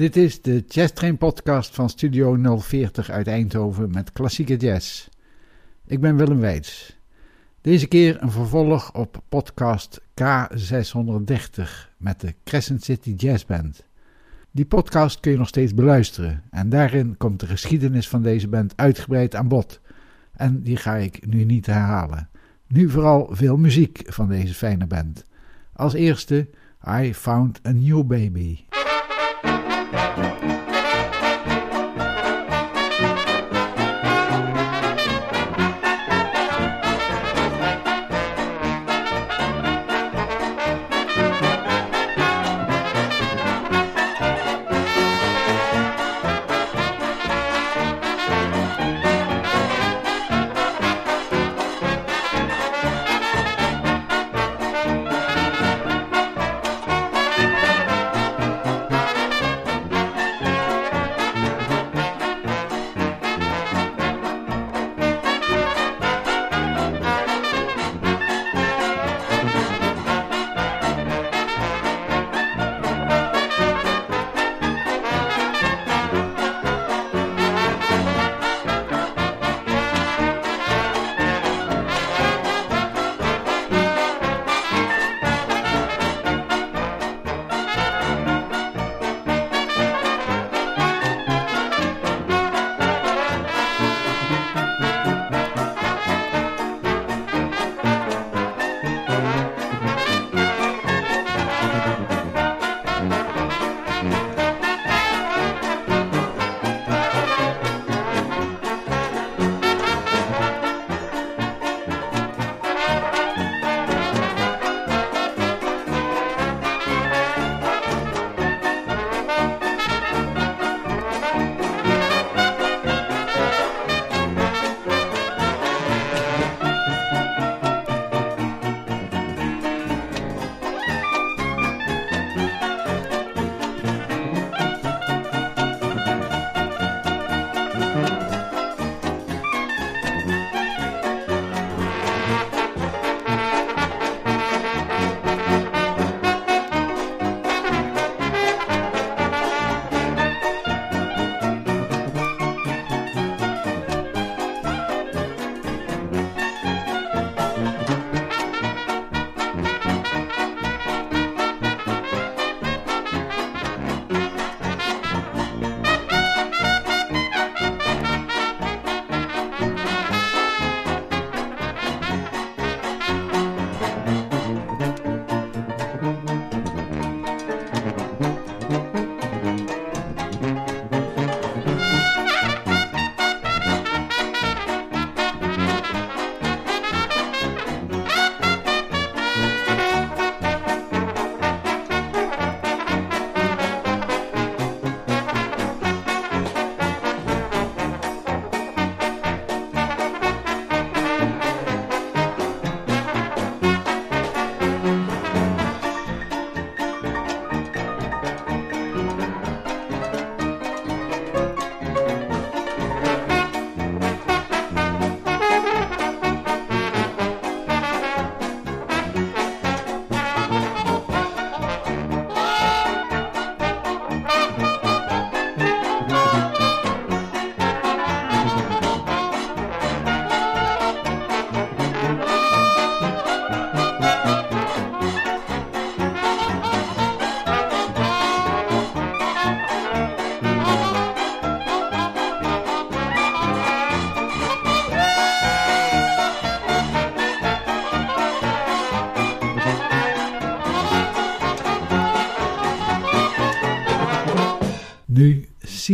Dit is de Jazz Train podcast van Studio 040 uit Eindhoven met klassieke jazz. Ik ben Willem Weits. Deze keer een vervolg op podcast K630 met de Crescent City Jazz Band. Die podcast kun je nog steeds beluisteren en daarin komt de geschiedenis van deze band uitgebreid aan bod. En die ga ik nu niet herhalen. Nu vooral veel muziek van deze fijne band. Als eerste I Found a New Baby.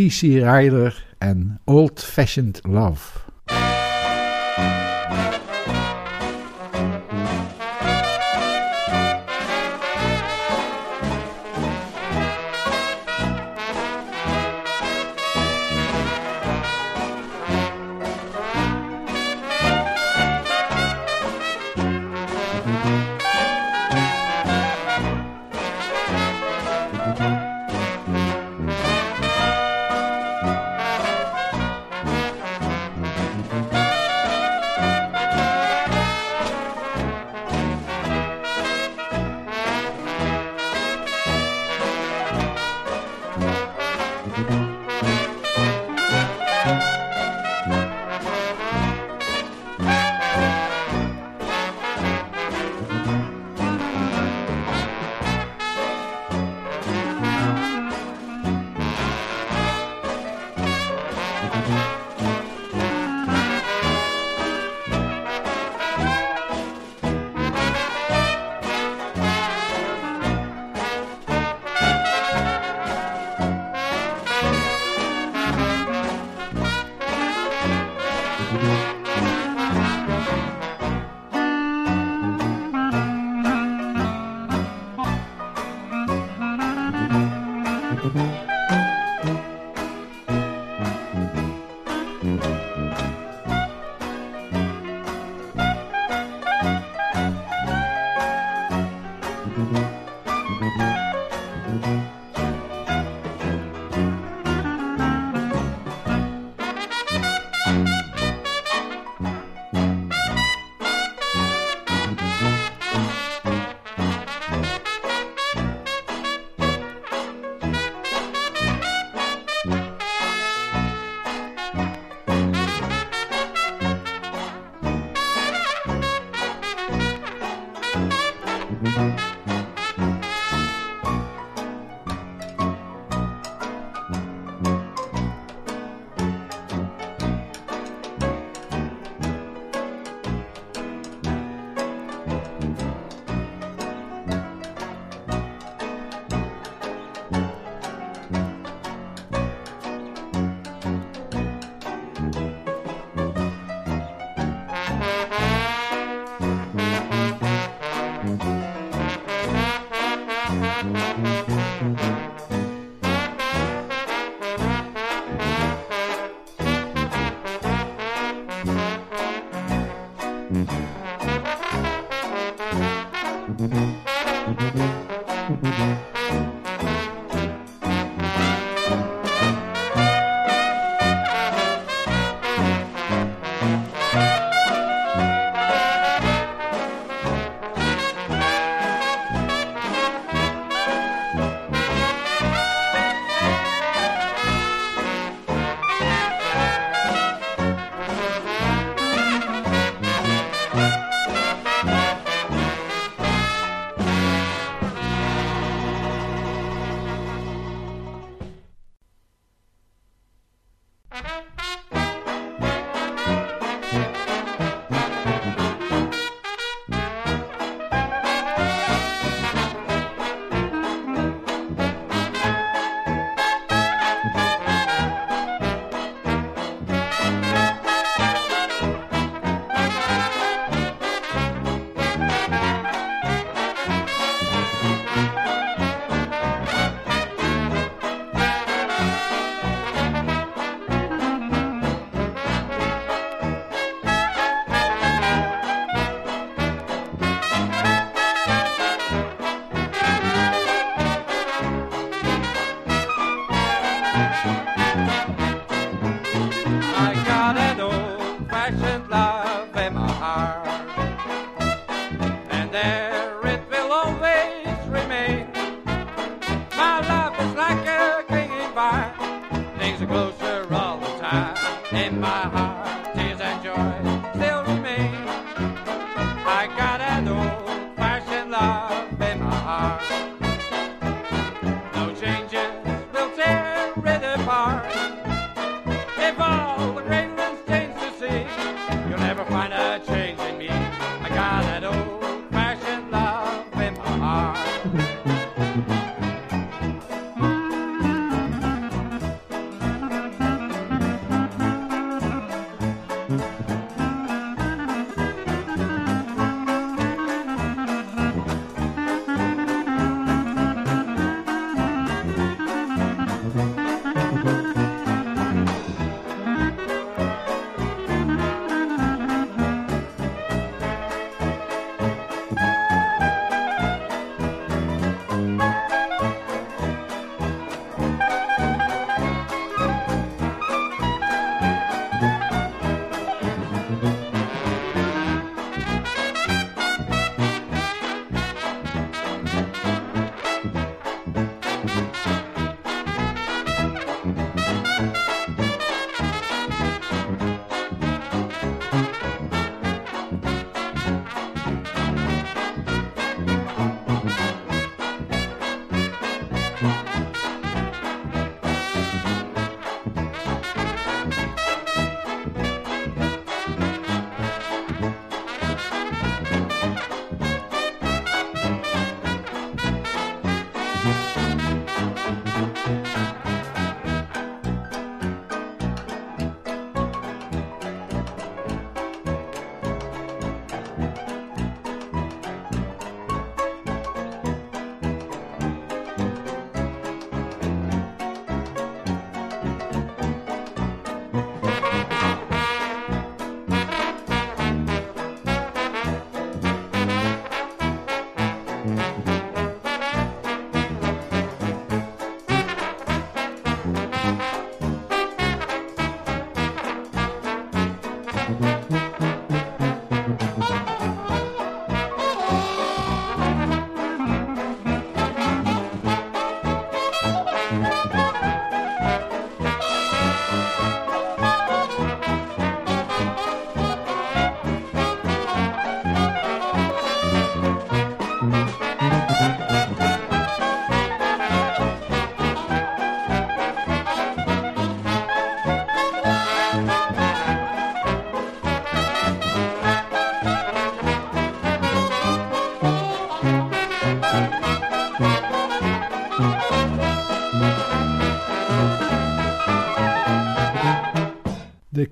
CC Rider en Old Fashioned Love.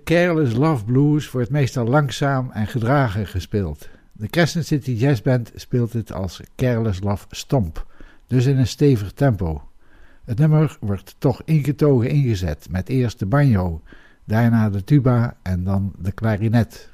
Careless Love Blues wordt meestal langzaam en gedragen gespeeld. De Crescent City Jazz Band speelt het als Careless Love Stomp, dus in een stevig tempo. Het nummer wordt toch ingetogen ingezet met eerst de banjo, daarna de tuba en dan de klarinet.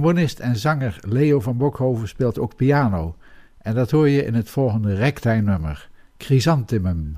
Trombonist en zanger Leo van Bokhoven speelt ook piano. En dat hoor je in het volgende ragtime nummer, Chrysanthemum.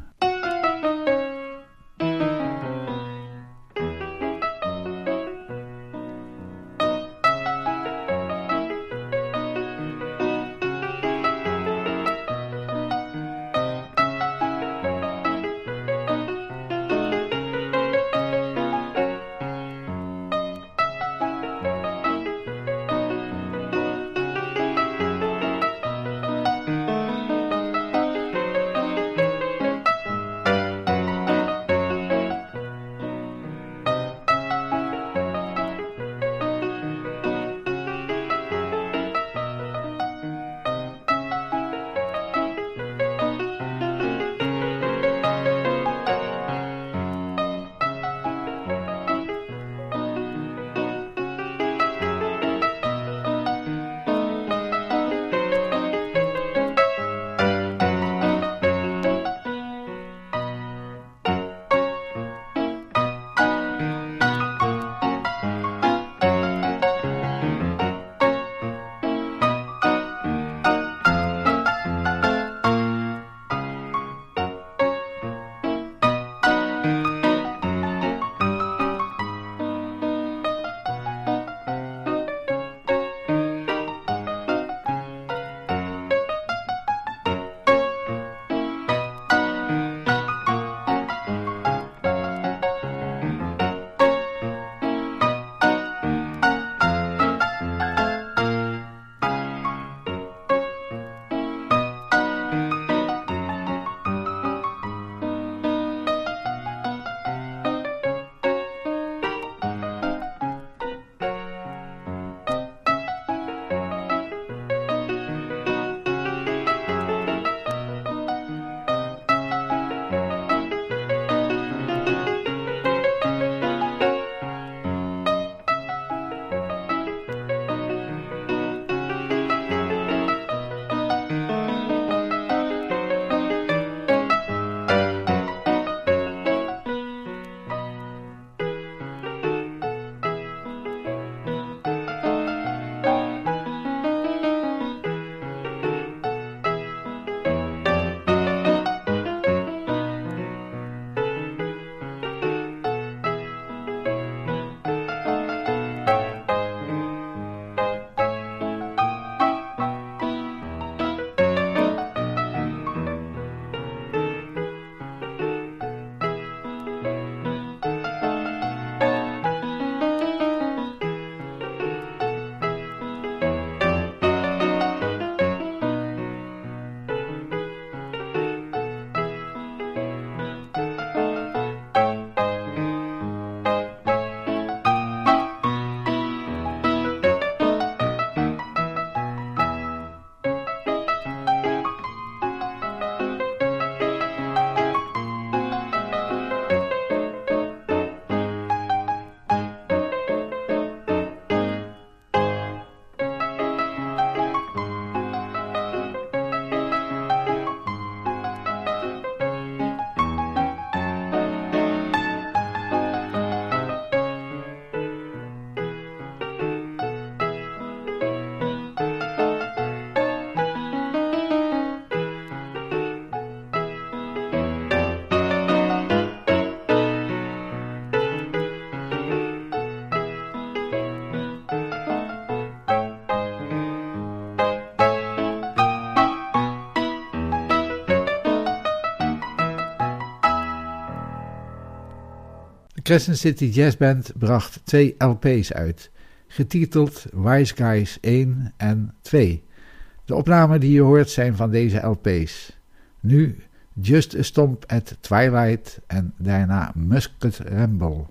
Crescent City Jazz Band bracht twee LP's uit, getiteld Wise Guys 1 en 2. De opnamen die je hoort zijn van deze LP's. Nu Just a Stomp at Twilight en daarna Musket Ramble.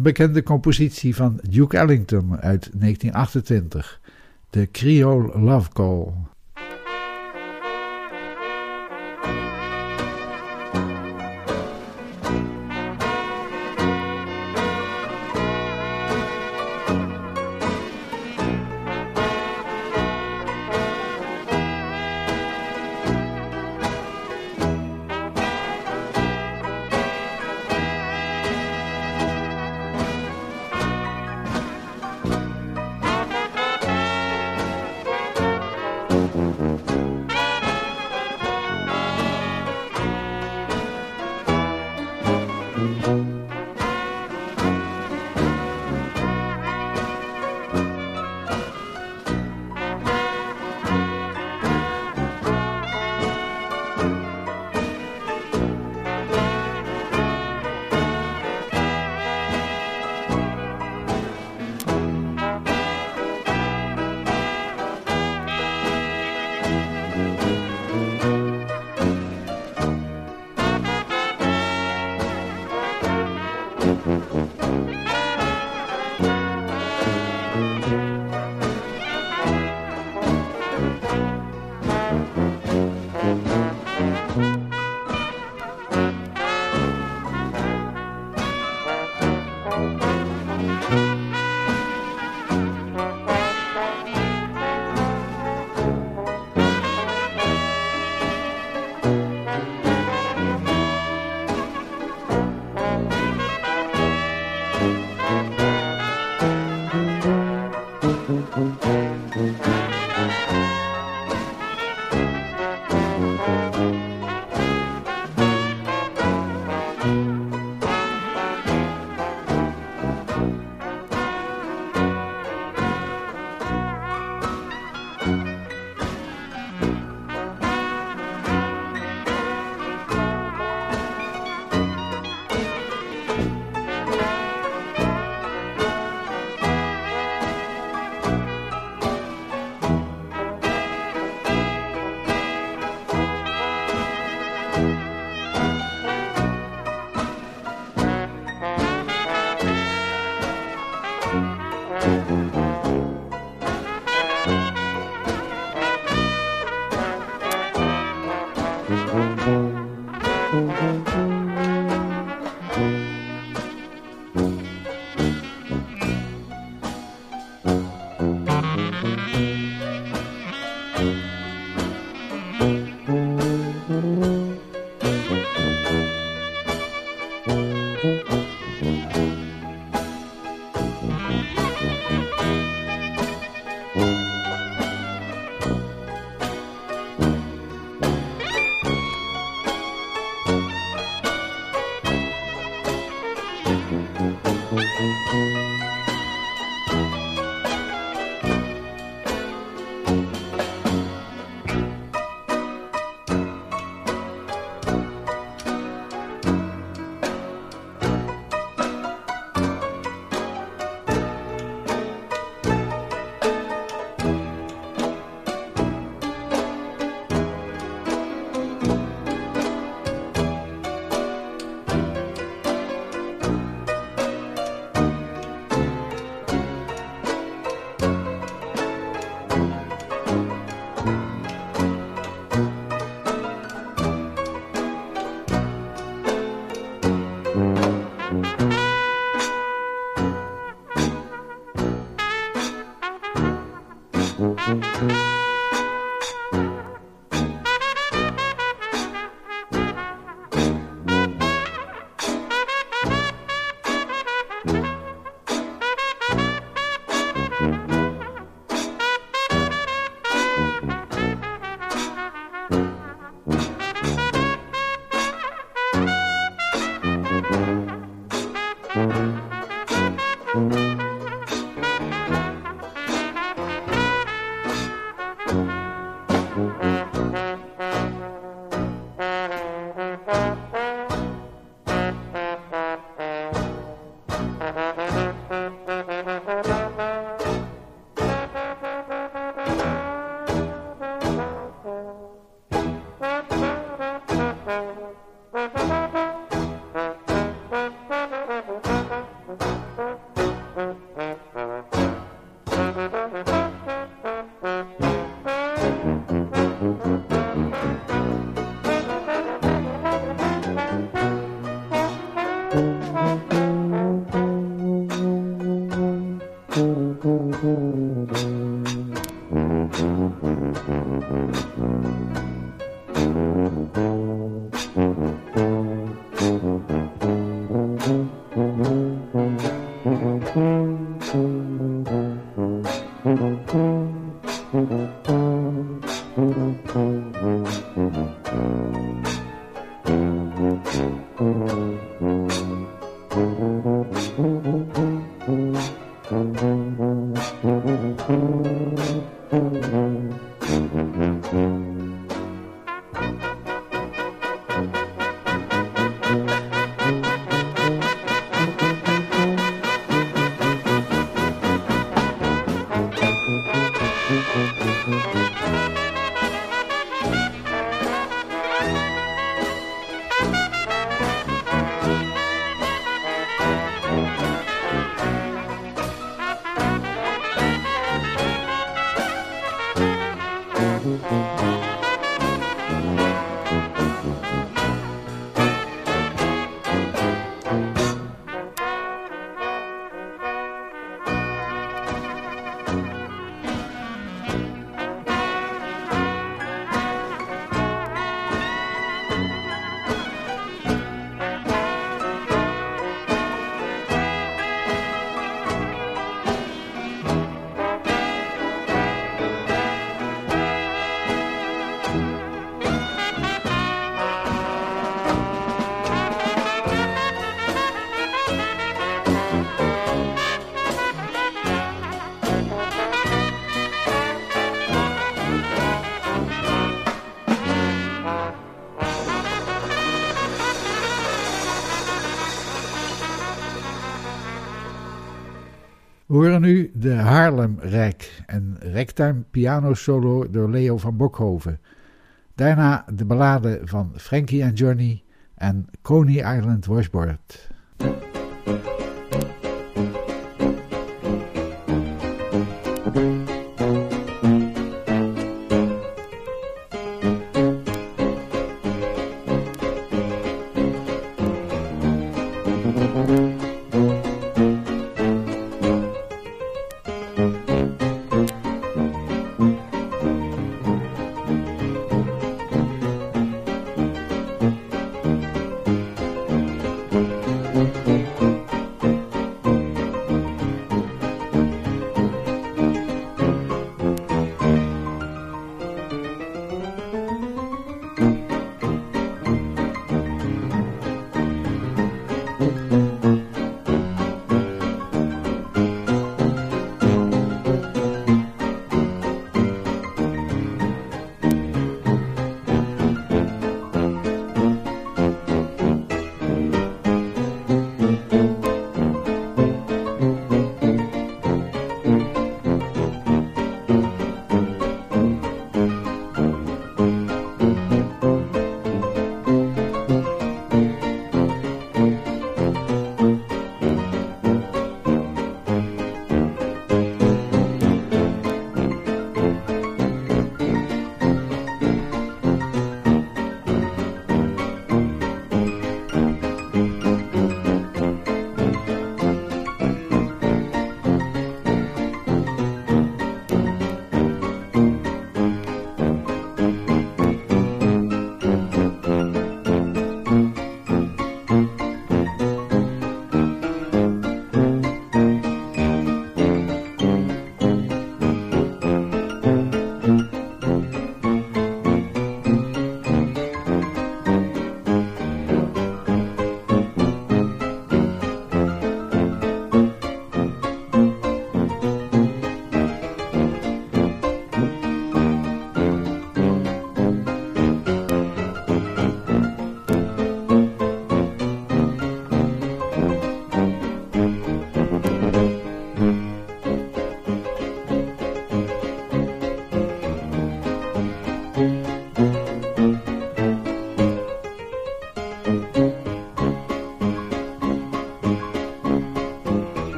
Een bekende compositie van Duke Ellington uit 1928, de Creole Love Call. We horen nu de Haarlem Rek, een ragtime piano solo door Leo van Bokhoven. Daarna de ballade van Frankie and Johnny en Coney Island Washboard.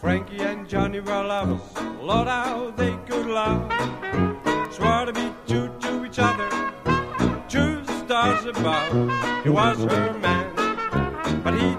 Frankie and Johnny were lovers. Lord, how they could love. Swore to be true to each other, two stars above. He was her man, but he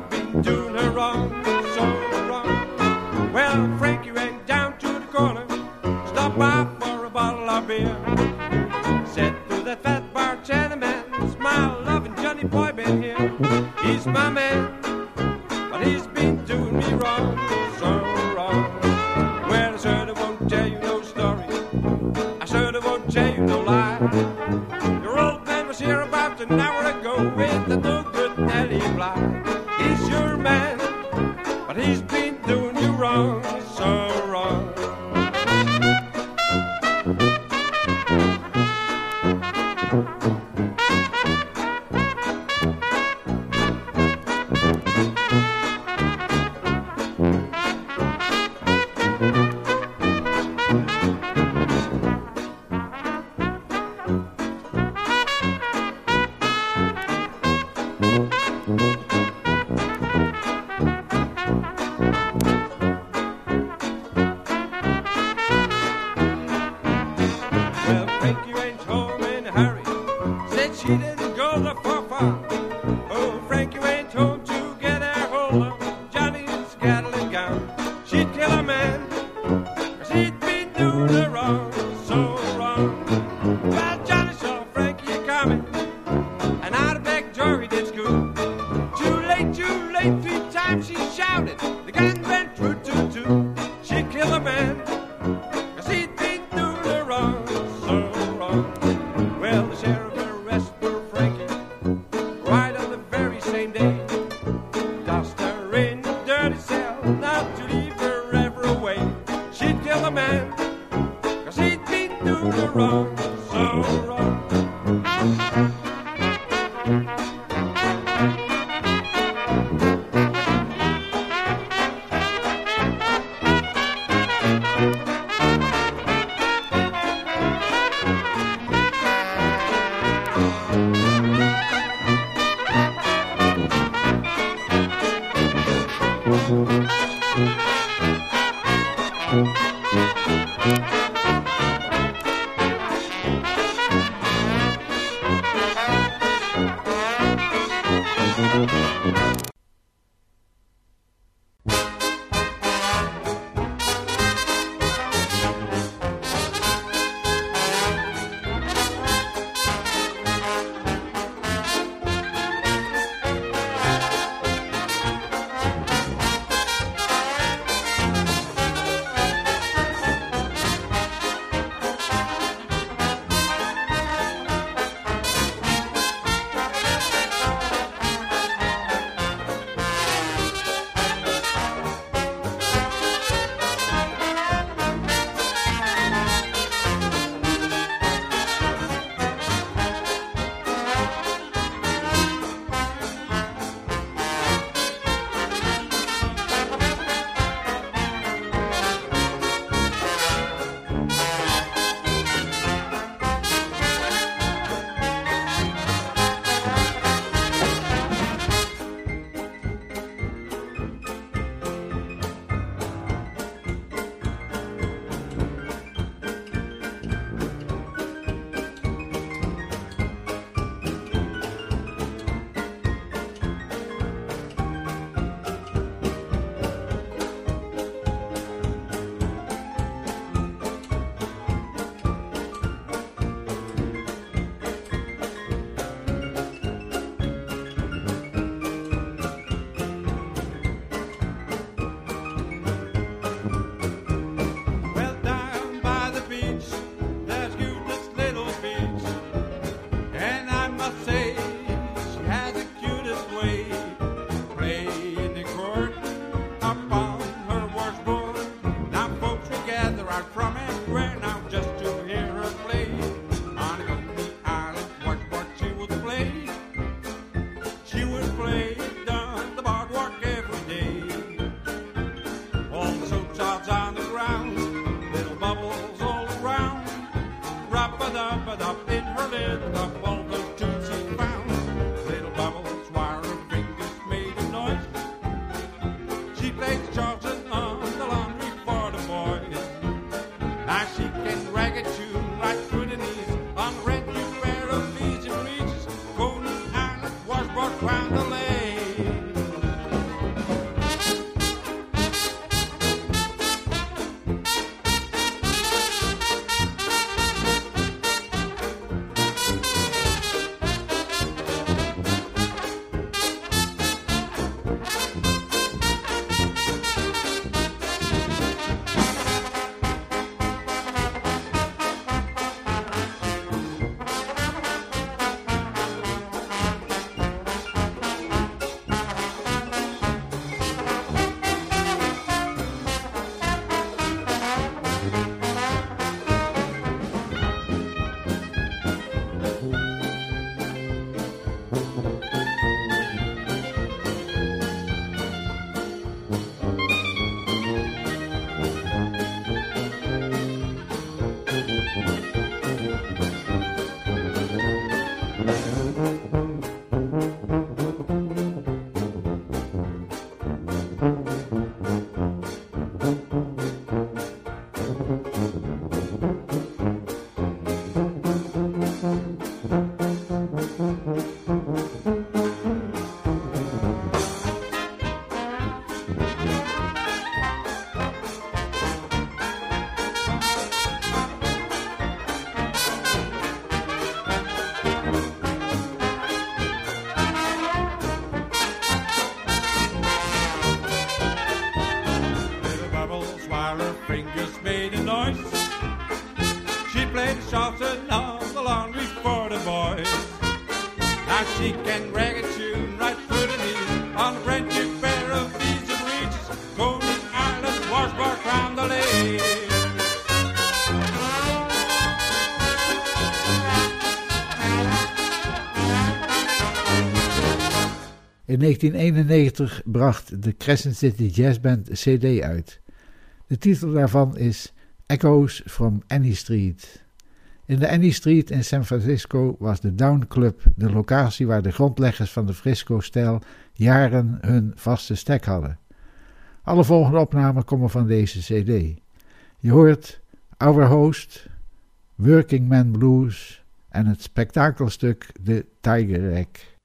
In 1991 bracht de Crescent City Jazz Band CD uit. De titel daarvan is Echoes from Annie Street. In de Annie Street in San Francisco was de Down Club de locatie waar de grondleggers van de Frisco-stijl jaren hun vaste stek hadden. Alle volgende opnamen komen van deze CD. Je hoort Our Host, Working Man Blues en het spektakelstuk The Tiger Egg.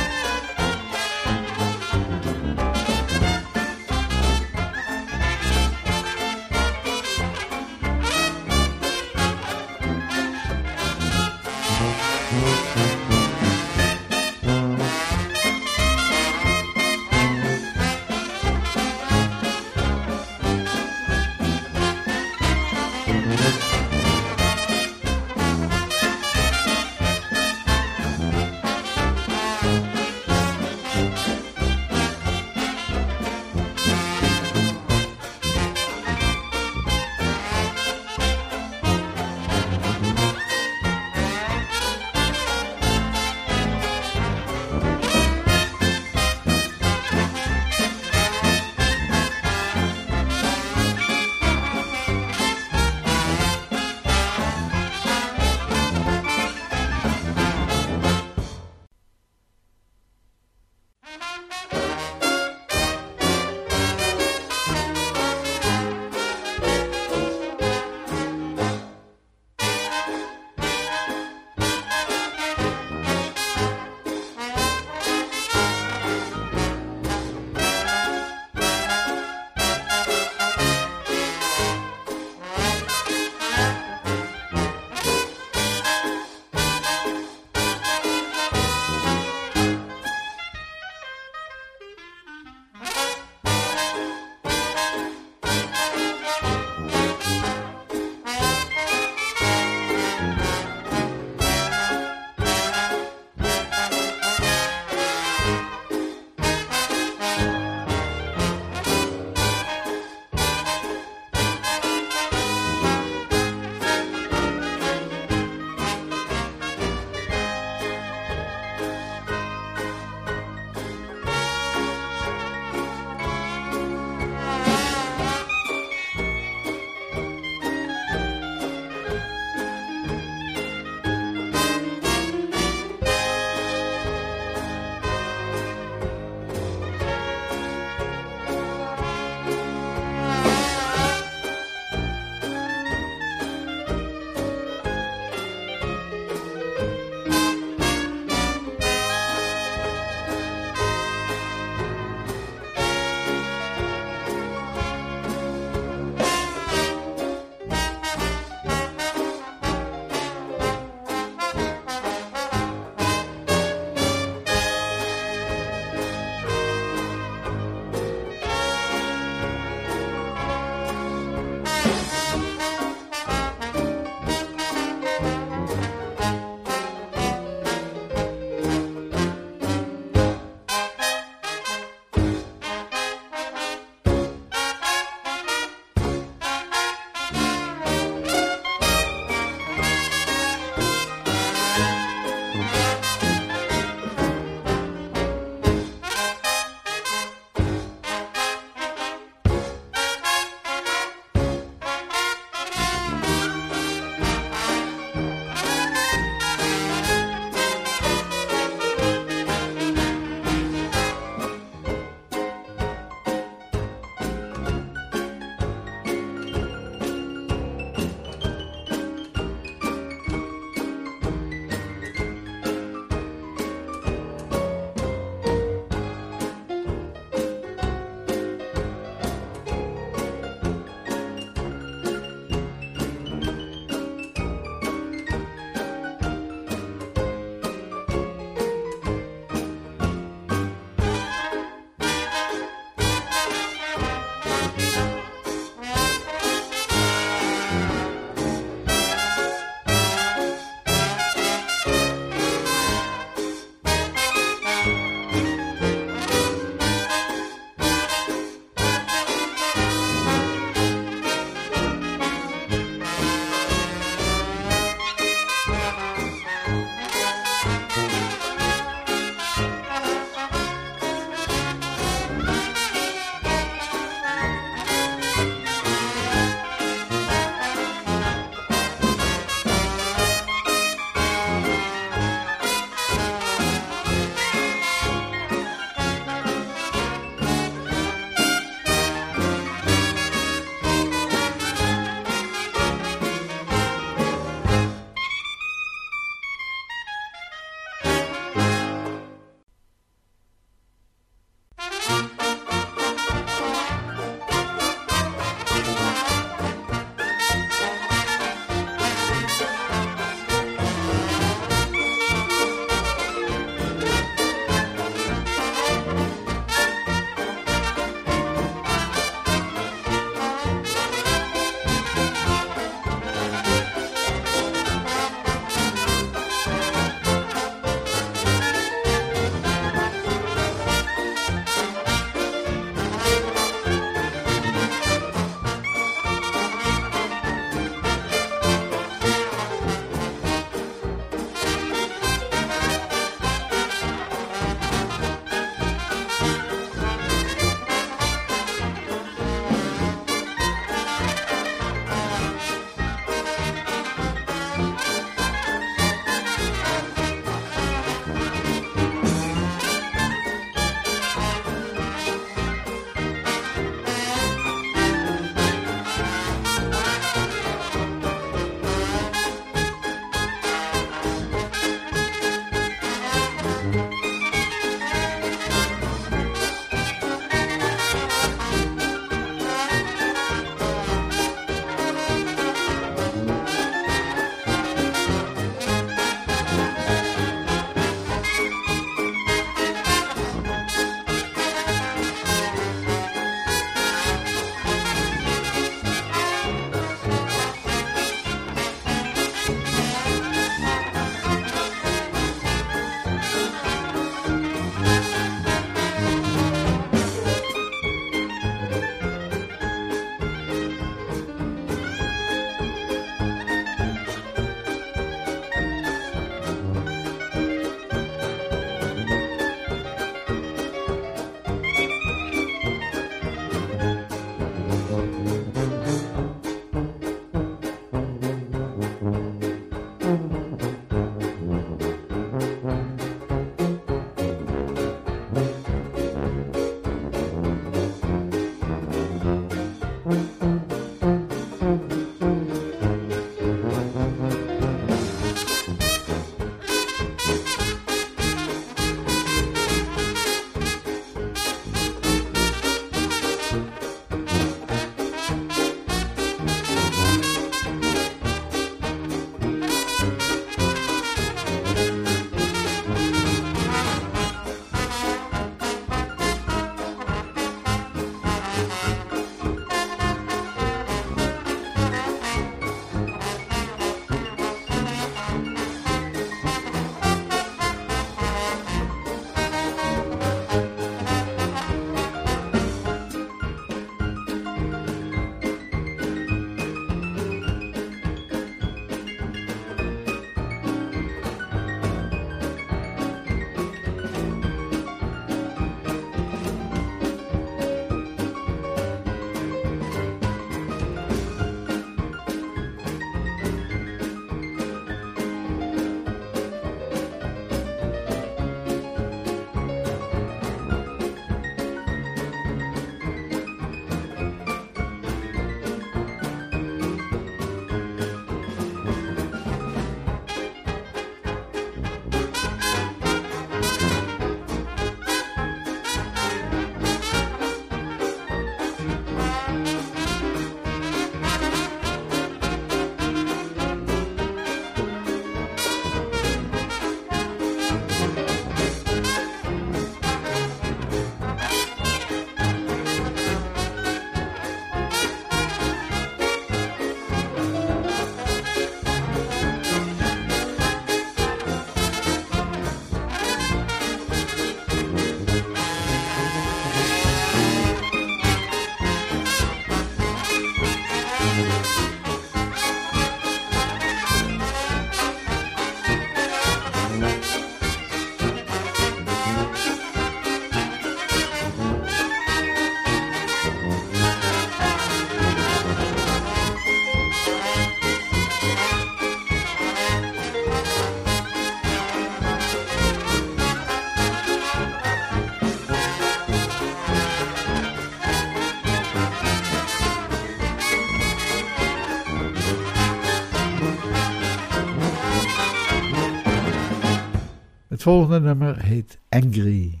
Het volgende nummer heet Angry.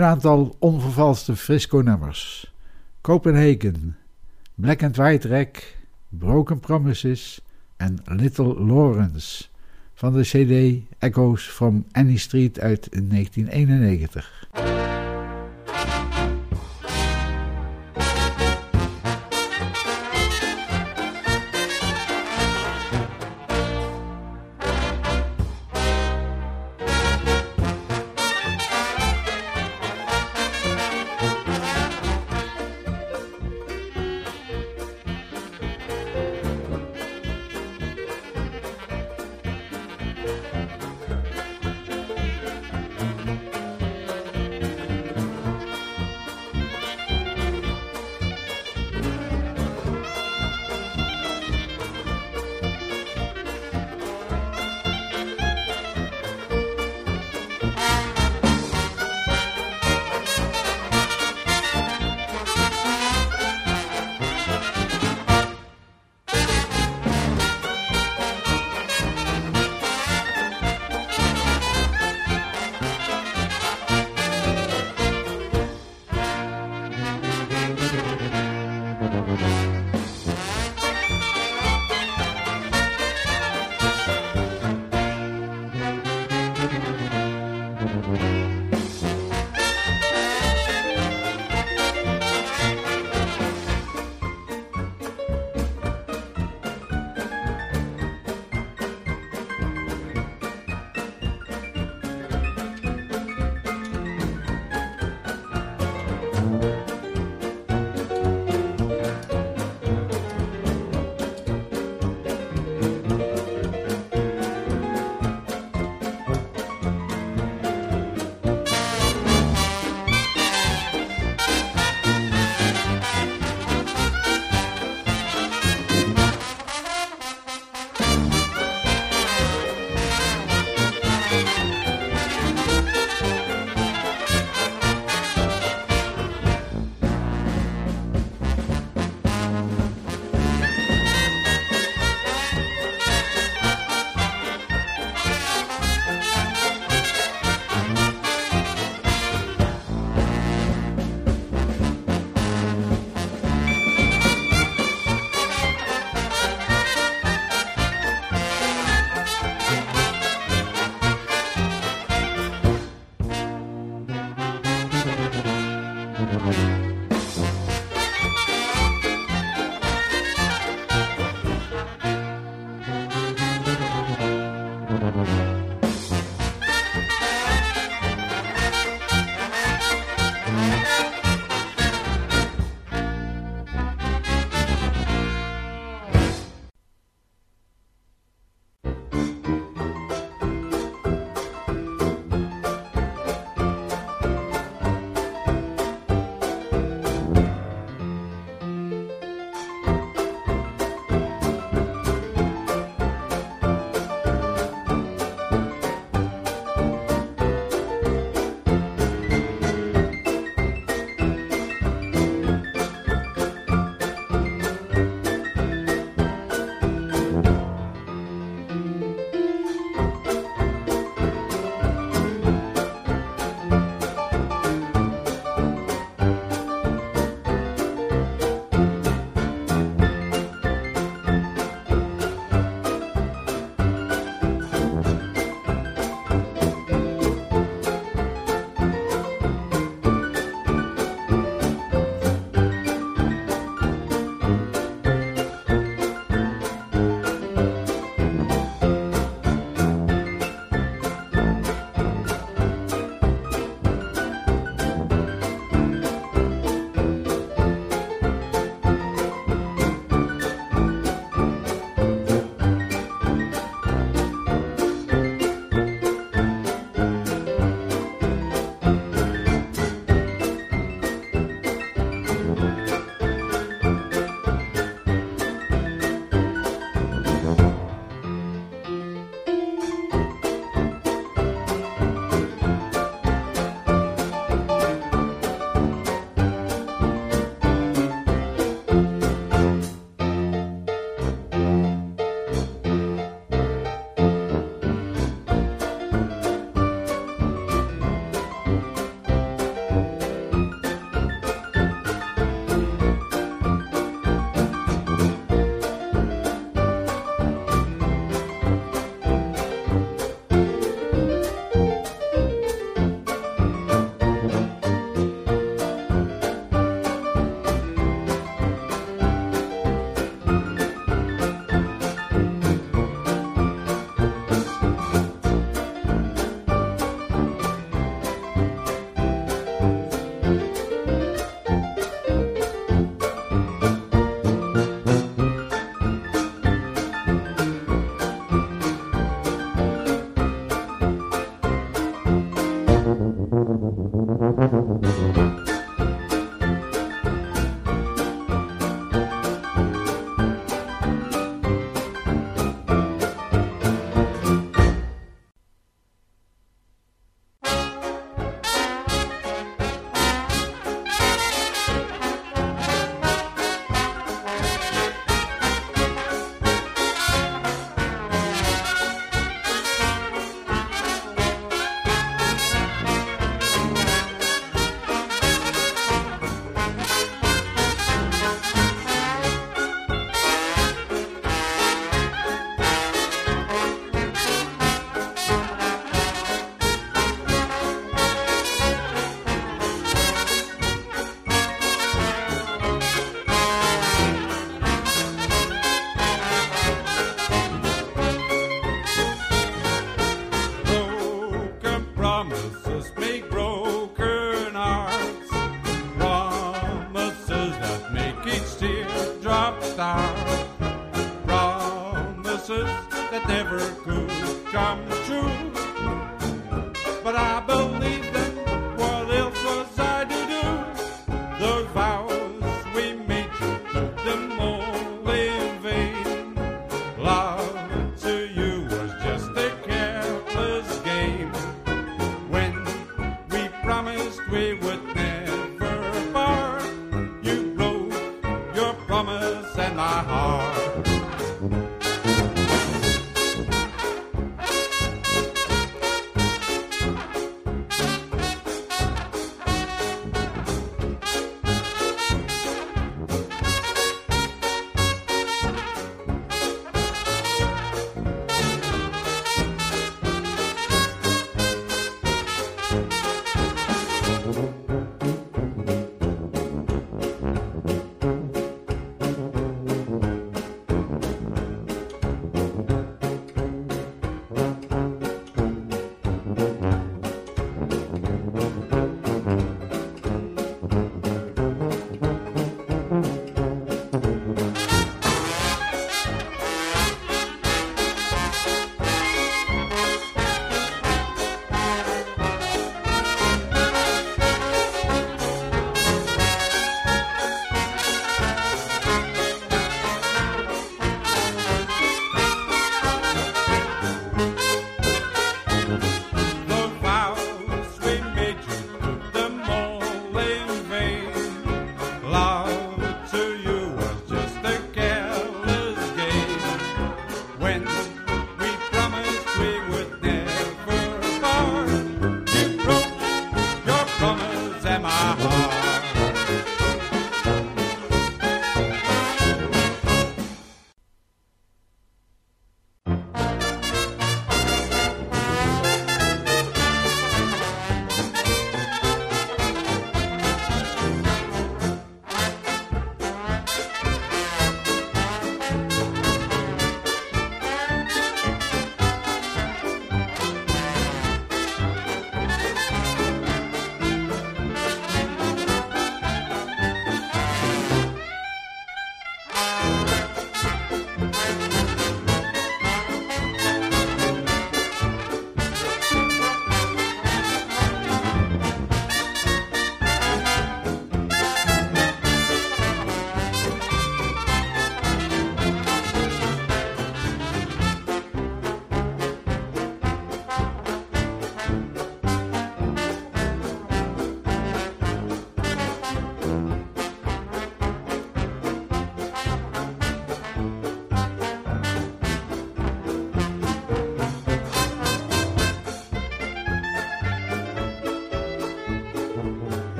een aantal onvervalste Frisco-nummers. Copenhagen, Black and White Rack, Broken Promises en Little Lawrence van de CD Echoes from Annie Street uit 1991.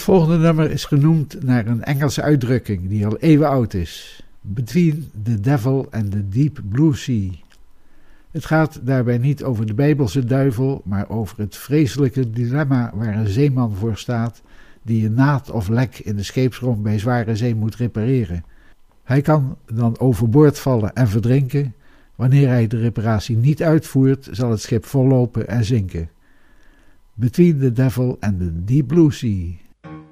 Het volgende nummer is genoemd naar een Engelse uitdrukking die al eeuwen oud is. Between the Devil and the Deep Blue Sea. Het gaat daarbij niet over de Bijbelse duivel, maar over het vreselijke dilemma waar een zeeman voor staat die een naad of lek in de scheepsromp bij zware zee moet repareren. Hij kan dan overboord vallen en verdrinken. Wanneer hij de reparatie niet uitvoert, zal het schip vollopen en zinken. Between the Devil and the Deep Blue Sea.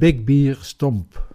Big Beer Stomp.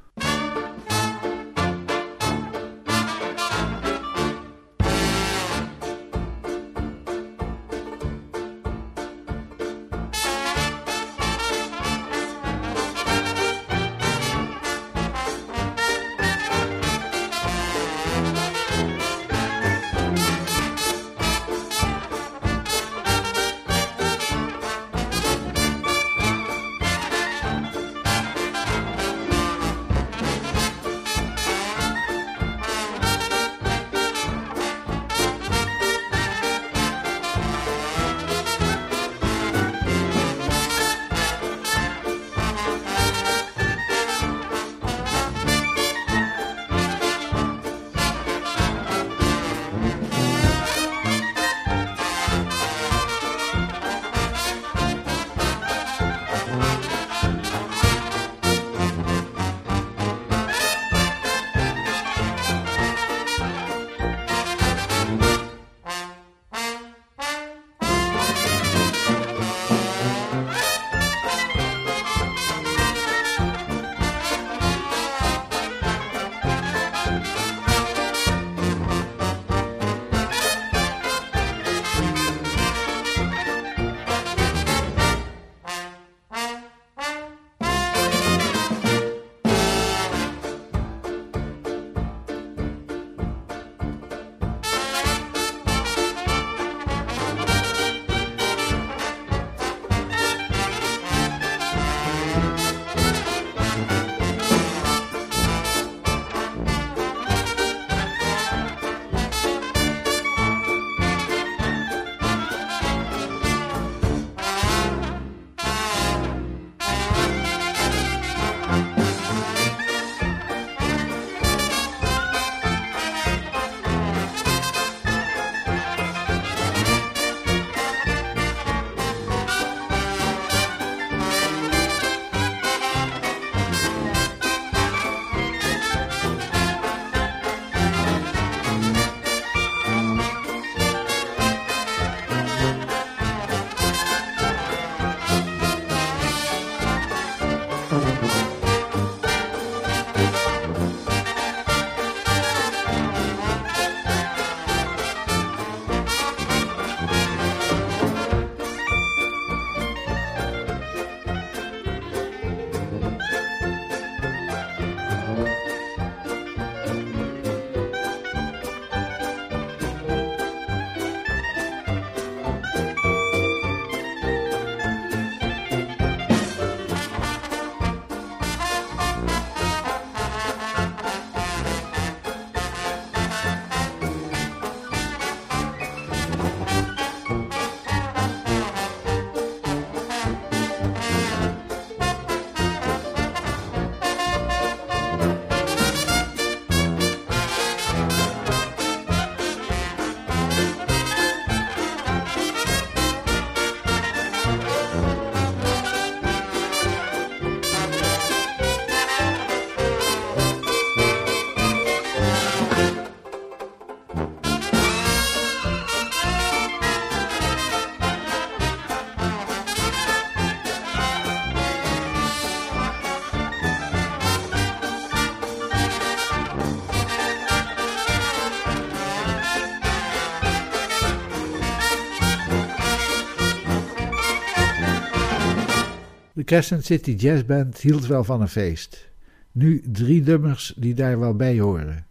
Crescent City Jazzband hield wel van een feest. Nu drie nummers die daar wel bij horen.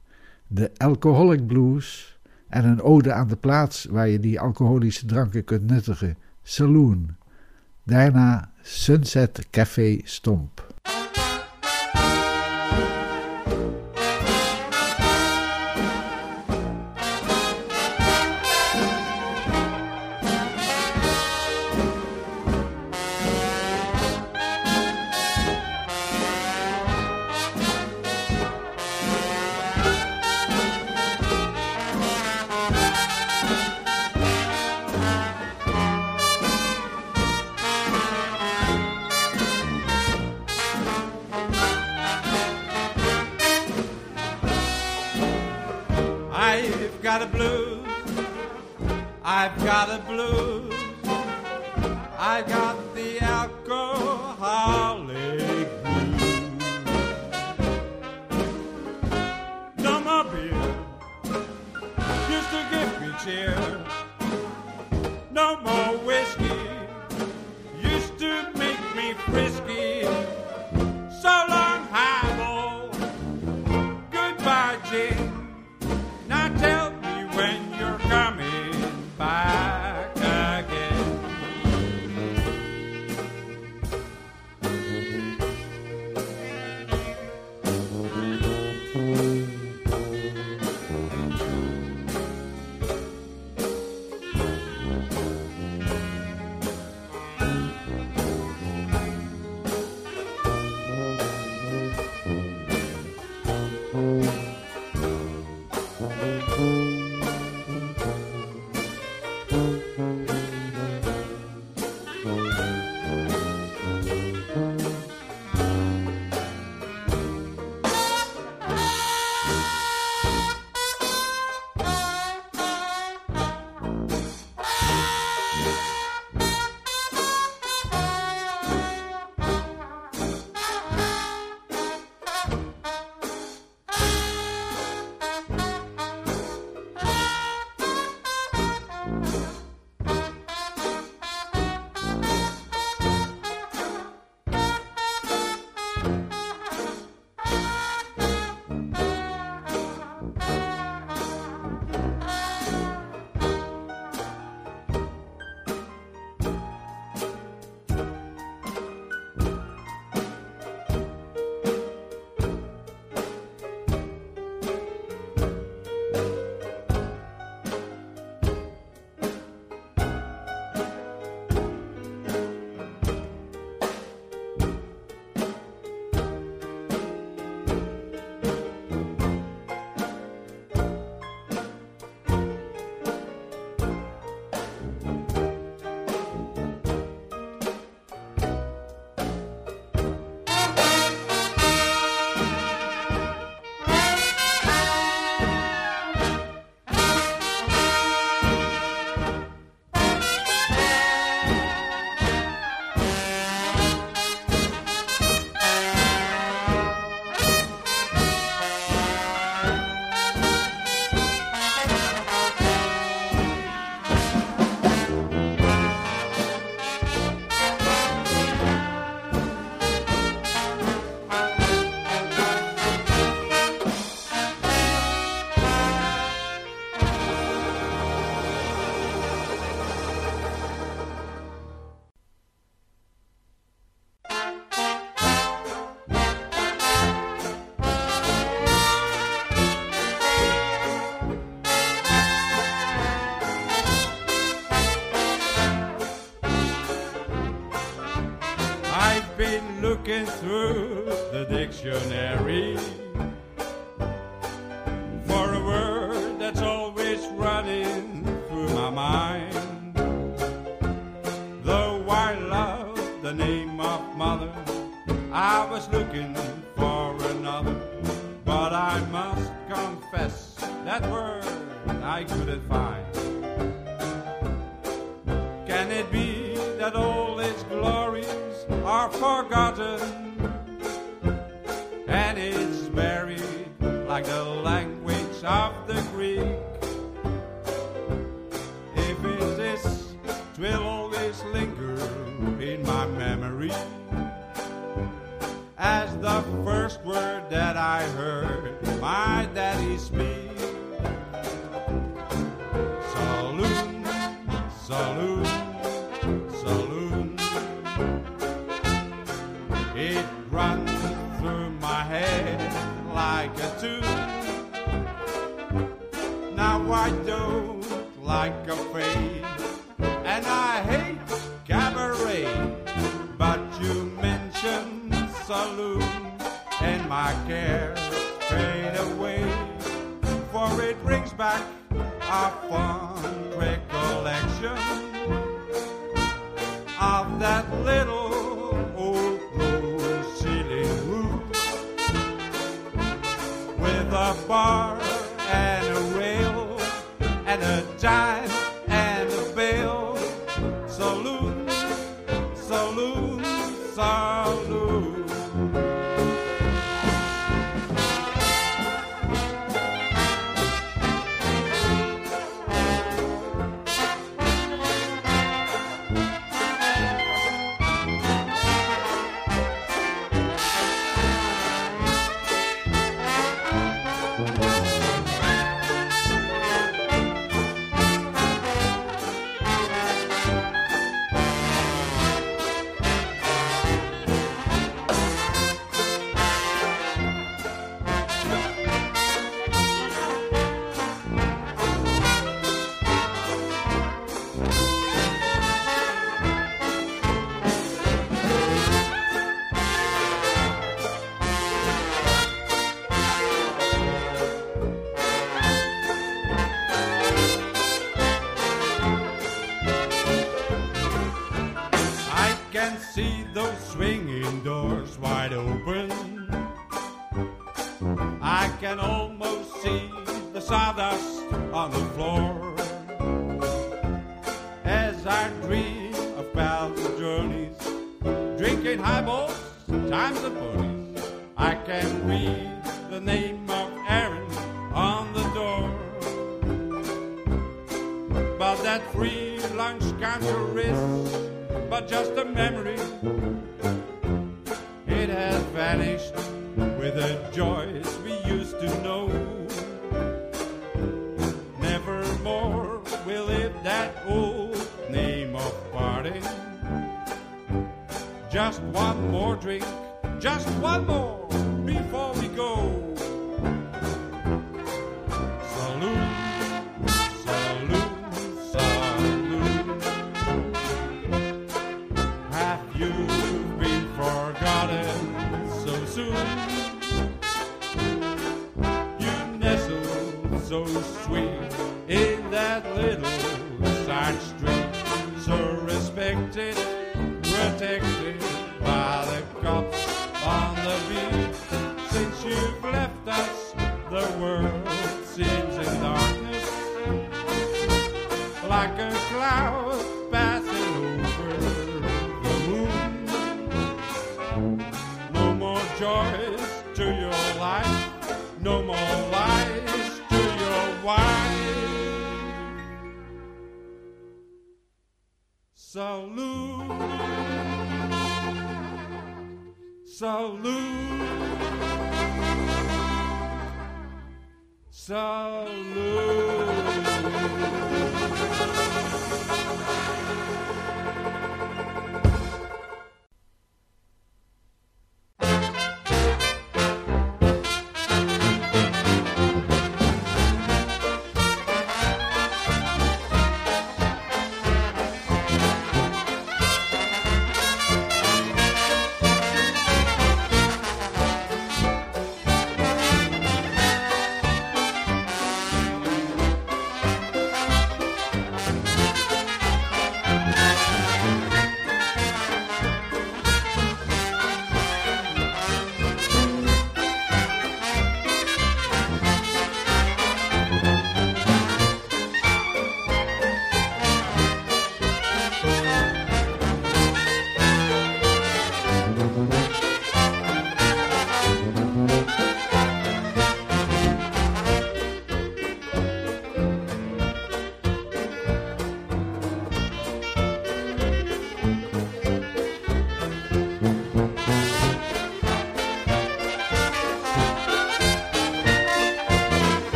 De Alcoholic Blues en een ode aan de plaats waar je die alcoholische dranken kunt nuttigen, Saloon. Daarna Sunset Café Stomp.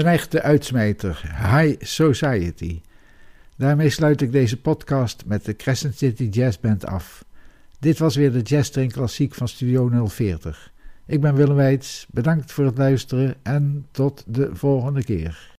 Een echte uitsmijter, High Society. Daarmee sluit ik deze podcast met de Crescent City Jazz Band af. Dit was weer de Jazz Train Klassiek van Studio 040. Ik ben Willem Weits, bedankt voor het luisteren en tot de volgende keer.